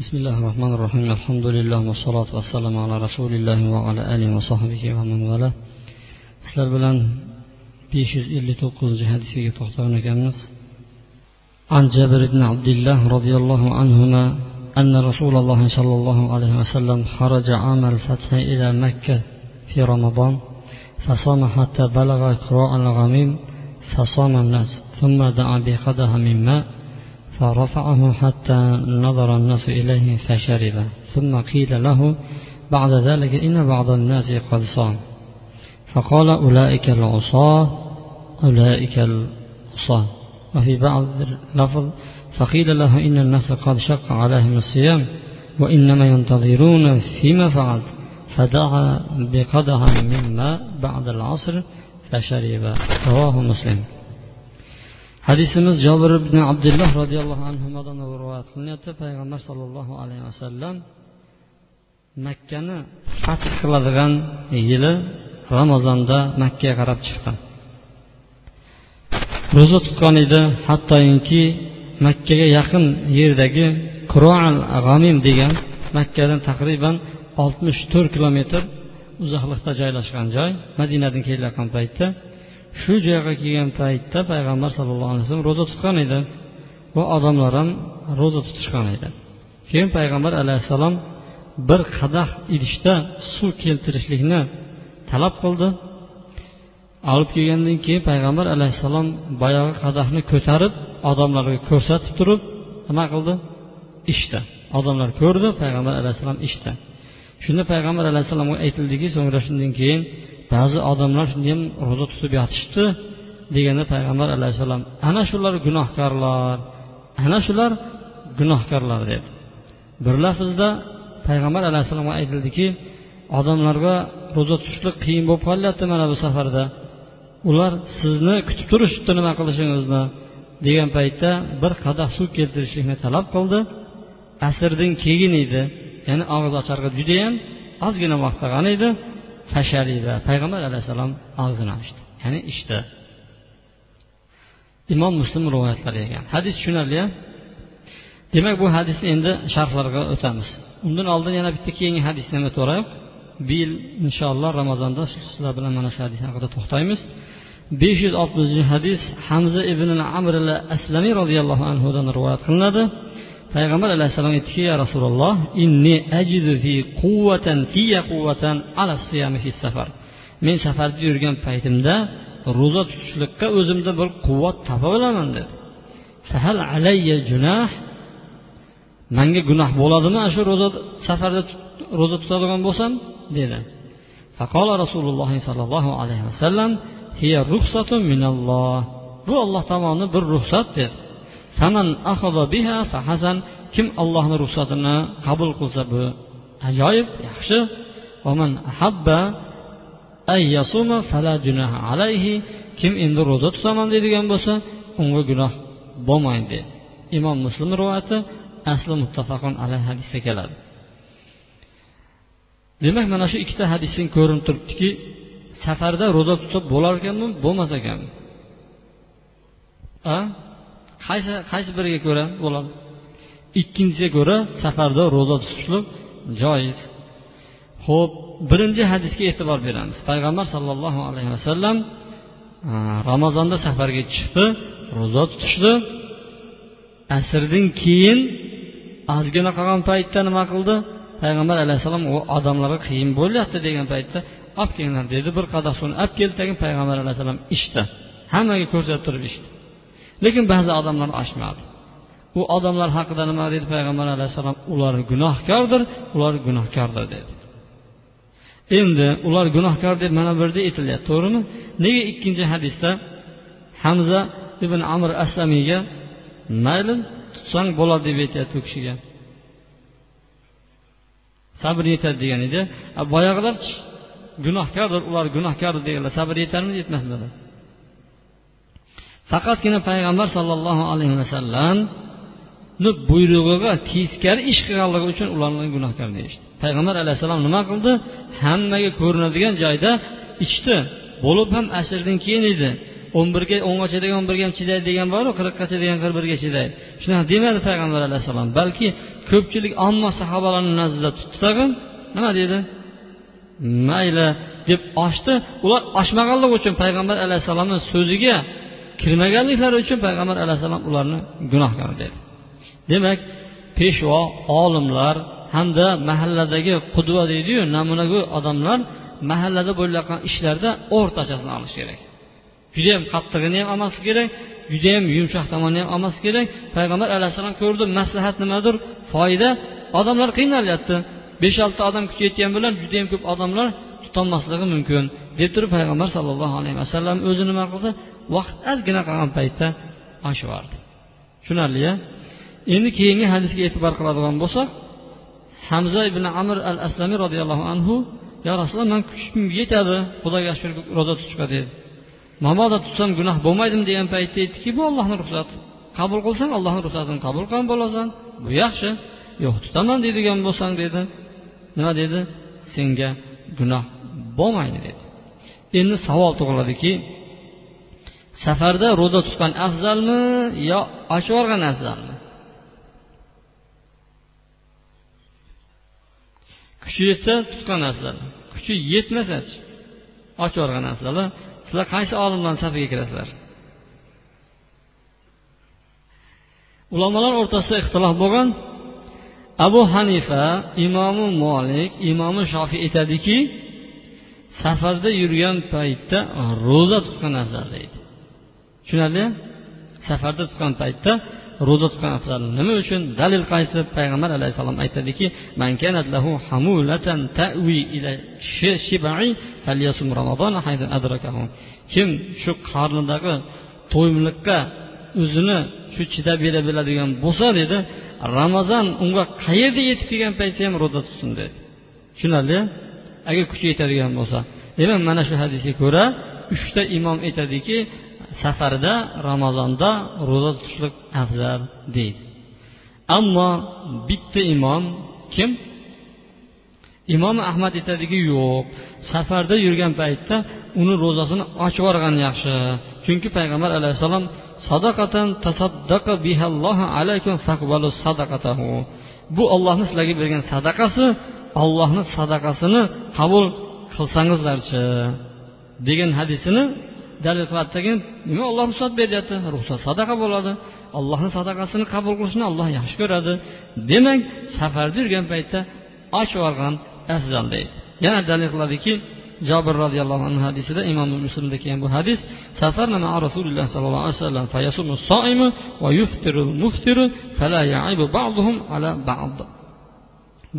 بسم الله الرحمن الرحيم الحمد لله والصلاة والسلام على رسول الله وعلى آله وصحبه ومن والاه sizlar bilan besh yuz ellik to'qqizinchi hadisga to'xtagan عن جابر بن عبد الله رضي الله عنهما أن رسول الله صلى الله عليه وسلم خرج عام الفتح إلى مكة في رمضان فصام حتى بلغ قراء الغميم فصام الناس ثم دعا بقدح من ماء فرفعه حتى نظر الناس إليه فشرب. ثم قيل له بعد ذلك إن بعض الناس قد صام. فقال أولئك العصاة أولئك العصاة. وفي بعض اللفظ فقيل له إن الناس قد شق عليهم الصيام وإنما ينتظرون فيما فعل. فدعا بقدح من ماء بعد العصر فشرب. رواه مسلم. Hadisimiz jobir ibn abdulloh roziyallohu anhudan rivoyat qilinyapti. Payg'ambar sollallohu alayhi vasallam makkani fath qiladigan yili ramazonda makkaga qarab chiqdi. Ro'za tutgan edi hattoki makkaga yaqin yerdagi kuroal g'amim degan makkadan taqriban oltmish to'rt kilometr uzoqlikda joylashgan joy madinadan kelayotgan paytda shu joyga kelgan paytda payg'ambar sallallohu alayhi vasallam ro'za tutgan edi. Va odamlar ham ro'za tutishgan edi. Keyin payg'ambar alayhissalom bir qadah idishda suv keltirishlikni talab qildi. Olib kelgandan keyin payg'ambar alayhissalom boyagi qadahni ko'tarib odamlarga ko'rsatib turib nima qildi? Ichdi. Odamlar ko'rdi payg'ambar alayhissalom ichdi. Shunda payg'ambar alayhissalomga aytildiki so'ngra shundan keyin ba'zi odamlar shunday ham ro'za tutib yotishibdi deganda payg'ambar alayhissalom ana shular gunohkorlar ana shular gunohkorlar dedi. Bir lafzda payg'ambar alayhissalomga aytildiki odamlarga ro'za tutishlik qiyin bo'lib qolyapti mana bu safarda. Ular sizni kutib turishibdi nima qilishingizni degan paytda bir qadah suv keltirishlikni talab qildi. Asrdan keyin edi ya'ni og'iz ocharga judayam ozgina vaqt qolgan edi. Tasharida payg'ambar alayhissalom og'zini ochdi. Ya'ni ichdi. Imom muslim rivoyatlari qilgan hadis tushunarli demak bu hadisni endi sharhlarga o'tamiz. Undan oldin yana bitta keyingi hadisni ham o'tib bu yil inshaalloh ramazonda sizlar bilan mana shu hadis haqida to'xtaymiz. Besh yuz oltmishinchi hadis hamza ibn amr aslamiy roziyallohu anhudan rivoyat qilinadi. Payg'ambar alayhissalom aytdiki ya rasululloh inni ajidu fi quvvatan fiya quvvatan ala siyami fi safar. Men safarda yurgan paytimda ro'za tutishlikqa o'zimda bir quvvat topa olaman dedi. Fahal alayya junah? Manga gunoh bo'ladimi shu ro'za safarda ro'za tutadigan bo'lsam? dedi. Faqola rasululloh sollallohu alayhi vasallam hiya ruxsatun minalloh. Bu olloh tomonidan bir ruxsat dedi. Faman biha fahasan kim allohni ruxsatini qabul qilsa bu ajoyib yaxshi. Oman ahabba fala junaha alayhi kim endi ro'za tutaman deydigan bo'lsa unga gunoh bo'lmaydi imom muslim rivoyati asli muttafaqun alayhi hadisda keladi. Demak mana shu ikkita hadisdan ko'rinib turibdiki safarda ro'za tutsa bo'lar ekanmi bo'lmas ekanmi qaysi qaysi biriga ko'ra bo'ladi? Ikkinchisiga ko'ra safarda ro'za tutishlik joiz. Ho'p birinchi hadisga e'tibor beramiz. Payg'ambar sollallohu alayhi vasallam ramazonda safarga chiqdi ro'za tutishdi. Asrdan keyin ozgina qolgan paytda nima qildi? Payg'ambar alayhissalom u odamlarga qiyin bo'lyapti degan paytda olib kelinglar dedi bir qadah suvni olib keldi tagin. Payg'ambar alayhissalom ichdi. Hammaga ko'rsatib turib ichdi. Lekin ba'zi odamlar ochmadi u odamlar haqida nima dedi? Payg'ambar alayhissalom ular gunohkordir ular gunohkordir dedi. Endi ular gunohkor deb mana bu yerda aytilyapti to'g'rimi? Nega ikkinchi hadisda hamza ibn amr aslamiyga mayli tutsang bo'ladi deb aytyapti u kishiga. Sabr yetadi degan edi. Boyag'ilar gunohkordir ular gunohkordir deganlar sabr yetarmidi yetmasmidi faqatgina payg'ambar sollallohu alayhi vasallamni buyrug'iga teskari ish qilganligi uchun ularni gunohkor deyishdi. Payg'ambar alayhissalom nima qildi? Hammaga ko'rinadigan joyda ichdi. Bo'lib ham asrdan keyin edi. O'n birga o'ngacha degan o'n birga ham chidaydi degan boru qirqqacha degan qirq birga chidaydi shunaqa demadi payg'ambar alayhissalom. Balki ko'pchilik omma sahobalarni nazdida tutdi tag'in nima dedi? Mayli deb ochdi ular ochmaganligi uchun payg'ambar alayhissalomni so'ziga kirmaganliklari uchun payg'ambar alayhissalom ularni gunohkor dedi. Demak peshvo olimlar hamda mahalladagi qudva deydiyu namunagu odamlar mahallada bo'layotgan ishlarda o'rtachasini olish kerak. Judayam qattig'ini ham olmaslik kerak judayam yumshoq tomonini ham olmaslik kerak. Payg'ambar alayhissalom ko'rdi maslahat nimadir foyda. Odamlar qiynalyapti. Besh olti odam kuchi yetgan bilan judayam ko'p odamlar tutolmasligi mumkin deb turib payg'ambar sallallohu alayhi vasallam o'zi nima qildi? Vaqt ozgina qolgan paytda oshib tushunarli a endi keyingi hadisga e'tibor qiladigan bo'lsak hamza ibn amr al aslamiy roziyallohu anhu yo rasululloh man kuchim yetadi xudoga shukur ro'za tutishga dedi. Mabodo tutsam gunoh bo'lmaydimi degan paytda aytdiki bu ollohni ruxsati. Qabul qilsang allohni ruxsatini qabul qilgan bo'lasan. Bu yaxshi. Yo'q tutaman deydigan bo'lsang dedi. Nima dedi? Senga gunoh bo'lmaydi dedi. Endi savol tug'iladiki safarda ro'za tutgan afzalmi yo ochib yuborgan afzalmi? Kuchi yetsa tutgan afzal. Kuchi yetmasachi ochib yuborgan afzal sizlar qaysi olimlarni safiga kirasizlar? Ulamolar o'rtasida ixtilof bo'lgan abu hanifa imomi molik imomi shofiy aytadiki safarda yurgan paytda ro'za tutgan afzal deydi tushunarli? Safarda tutgan paytda ro'za tutgan afzal nima uchun? Dalil qaysi? Payg'ambar alayhissalom aytadiki kim shu qornidagi to'ymlikqa o'zini shu chidab bera biladigan bo'lsa dedi ramazon unga qayerda yetib kelgan paytda ham ro'za tutsin? dedi. Tushunarli? Agar kuchi yetadigan bo'lsa. Demak mana shu hadisga ko'ra uchta imom aytadiki safarda ramazonda ro'za tutishlik afzal deydi. Ammo bitta imom kim? Imom ahmad aytadiki yo'q safarda yurgan paytda uni ro'zasini ochib yuborgan yaxshi. Chunki payg'ambar alayhissalom sadaqatan tasaddaqa bihallohu alaykum faqbalu sadaqatahu. Bu ollohni sizlarga bergan sadaqasi ollohni sadaqasini qabul qilsangizlarchi degan hadisini dalil qiladidagi nima olloh ruxsat beryapti? Ruxsat sadaqa bo'ladi. Allohni sadaqasini qabul qilishni alloh yaxshi ko'radi. Demak safarda yurgan paytda ochib olgan afzal deydi. Yana dalil qiladiki jobir roziyallohu anhu hadisida imom muslimda kelgan bu hadis safarna ma rasululloh sollallohu alayhi vasallam fayasumu soimu va yuftiru muftiru fala yaibu ba'duhum ala ba'd.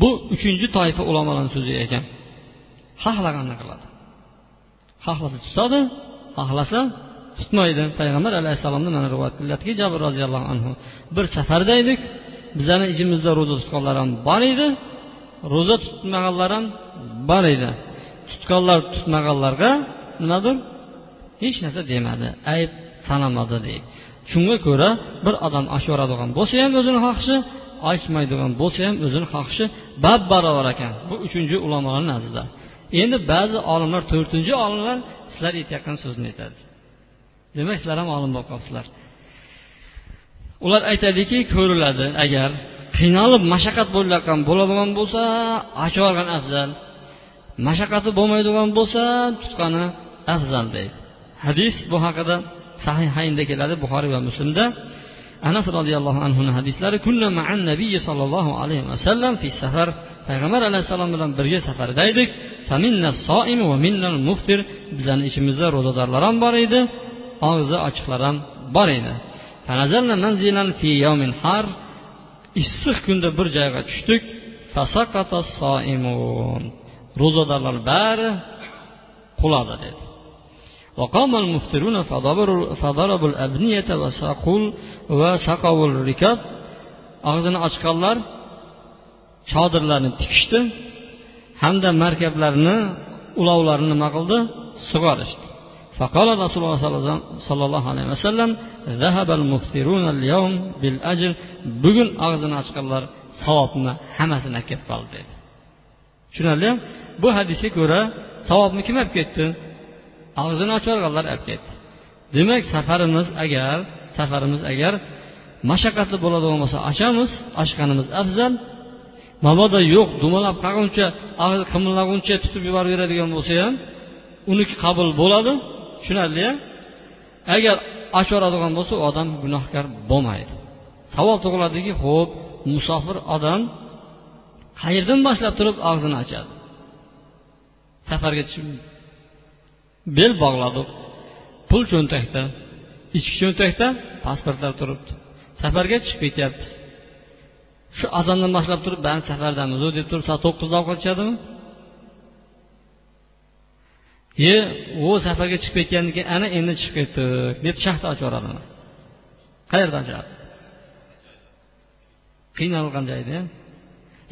Bu uchinchi toifa ulamolarni so'zi ekan. Xohlaganini qiladi. Xohlasa tutadi xohlasa tutmaydi payg'ambar alayhissalomni mana rivoyat qilyaptiki jabr roziyallohu anhu bir safarda edik. Bizani ichimizda ro'za tutganlar ham bor edi. Ro'za tutmaganlar ham bor edi. Tutganlar tutmaganlarga nimadir hech narsa demadi. Ayb sanamadi deydi. Shunga ko'ra bir odam oshyoradigan bo'lsa ham o'zini xohishi ochmaydigan bo'lsa ham o'zini xohishi bab barobar ekan. Bu uchinchi ulamolar nazdida. Endi ba'zi olimlar to'rtinchi olimlar sizlar aytayotgan so'zni aytadi. Demak sizlar ham olim bo'lib qolibsizlar ular aytadiki ko'riladi agar qiynalib mashaqqat bo'layotgan bo'ladigan bo'lsa ochib yuborgan afzal. Mashaqqati bo'lmaydigan bo'lsa tutqani afzal deydi. Hadis bu haqida sahihaynda keladi buxoriy va muslimda. Anas roziyallohu anhuni hadislari kunna ma'an nabiy sollallohu alayhi vasallam fi safar payg'ambar alayhissalom bilan birga safarda edik bizani ichimizda ro'zadorlar ham bor edi og'zi ochiqlar ham bor edi issiq kunda bir joyga tushdik ro'zadorlar bari quladi dedi وقام المفطرون فضربوا الأبنية وسقوا وسقوا الركاب og'zini ochganlar chodirlarni tikishdi hamda markablarni ulovlarini nima qildi sug'orishdi فقال رسول الله صلى الله عليه وسلم ذهب المفطرون اليوم بالأجر bugun og'zini ochganlar savobni hammasini olib ketib qoldi dedi tushunarli bu hadisga ko'ra savobni kim olib ketdi og'zini ochib olganlar olib ketdi demak safarimiz agar safarimiz agar mashaqqatli bo'ladigan bo'lsa ochamiz ochganimiz afzal mabodo yo'q dumalab qolguncha og'iz qimirlaguncha tutib yuborib beradigan bo'lsa ham uniki qabul bo'ladi. Tushunarli agar ochyoradigan bo'lsa u odam gunohkor bo'lmaydi. Savol tug'iladiki ho'p musofir odam qayerdan boshlab turib og'zini ochadi? Safarga bel bog'ladik pul cho'ntakda ichki cho'ntakda pasportlar turibdi. Safarga chiqib ketyapmiz. Shu azondan boshlab turib bani safardamiz deb turib soat to'qqizda ovqat ichadimi ye u safarga chiqib ketgandan keyin ana endi chiqib ketdik deb shaxta ochib yuboradimi qayerdan ochadi qiynalgan joyda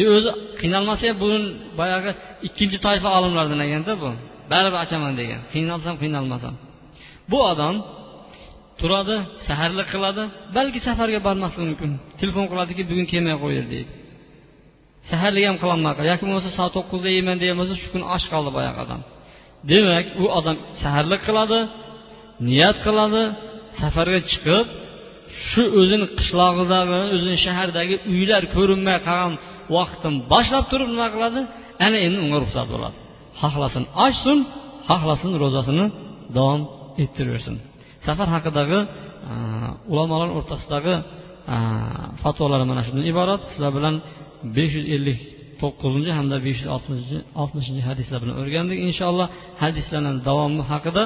yo o'zi qiynalmasa ham buni boyagi ikkinchi toifa olimlardan ekanda bu. Baribir ochaman degan. Qiynalsam qiynalmasam. Bu odam turadi saharlik qiladi. Balki safarga bormasligi mumkin. Telefon qiladiki bugun kelmay qo'ydi deydi. Saharlik ham qilolmay yoki bo'lmasa soat to'qqizda yeyman degan bo'lsa shu kuni och qoldi boyagi odam. Demak u odam saharlik qiladi niyat qiladi safarga chiqib shu o'zini qishlog'idagi o'zini shahardagi uylar ko'rinmay qolgan vaqtdan boshlab turib nima qiladi? Ana endi unga ruxsat bo'ladi. Xohlasin ochsin xohlasin ro'zasini davom ettiraversin safar haqidagi e, ulamolar o'rtasidagi e, fatvolar mana shundan iborat. Sizlar bilan besh yuz ellik to'qqizinchi hamda besh yuz oltmishinchi hadislar bilan o'rgandik inshaalloh. Hadislarni davomi haqida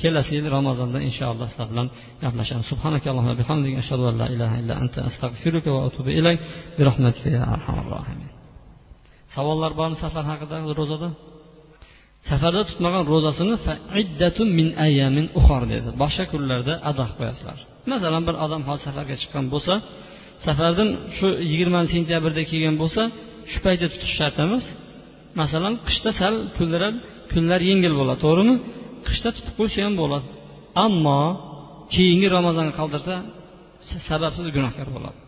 kelasi yil ramazonda inshaalloh sizlar bilan gaplashamiz. Subhanakallohu bihamdika ashhadu an la ilaha illa anta astag'firuka va atubu ilayk. Bi rahmatika ya arhamar rohimin savollar bormi safar haqida ro'zada? Safarda tutmagan ro'zasini min ayamin uxor dedi. Boshqa kunlarda ado qilib qo'yasizlar. Masalan bir odam hozir safarga chiqqan bo'lsa safardan shu yigirmanchi sentyabrda kelgan bo'lsa shu paytda tutish shart emas masalan qishda sal kunlar kunlar yengil bo'ladi to'g'rimi? Qishda tutib qo'ysa ham bo'ladi. Ammo keyingi ramazonga qoldirsa sababsiz gunohkor bo'ladi.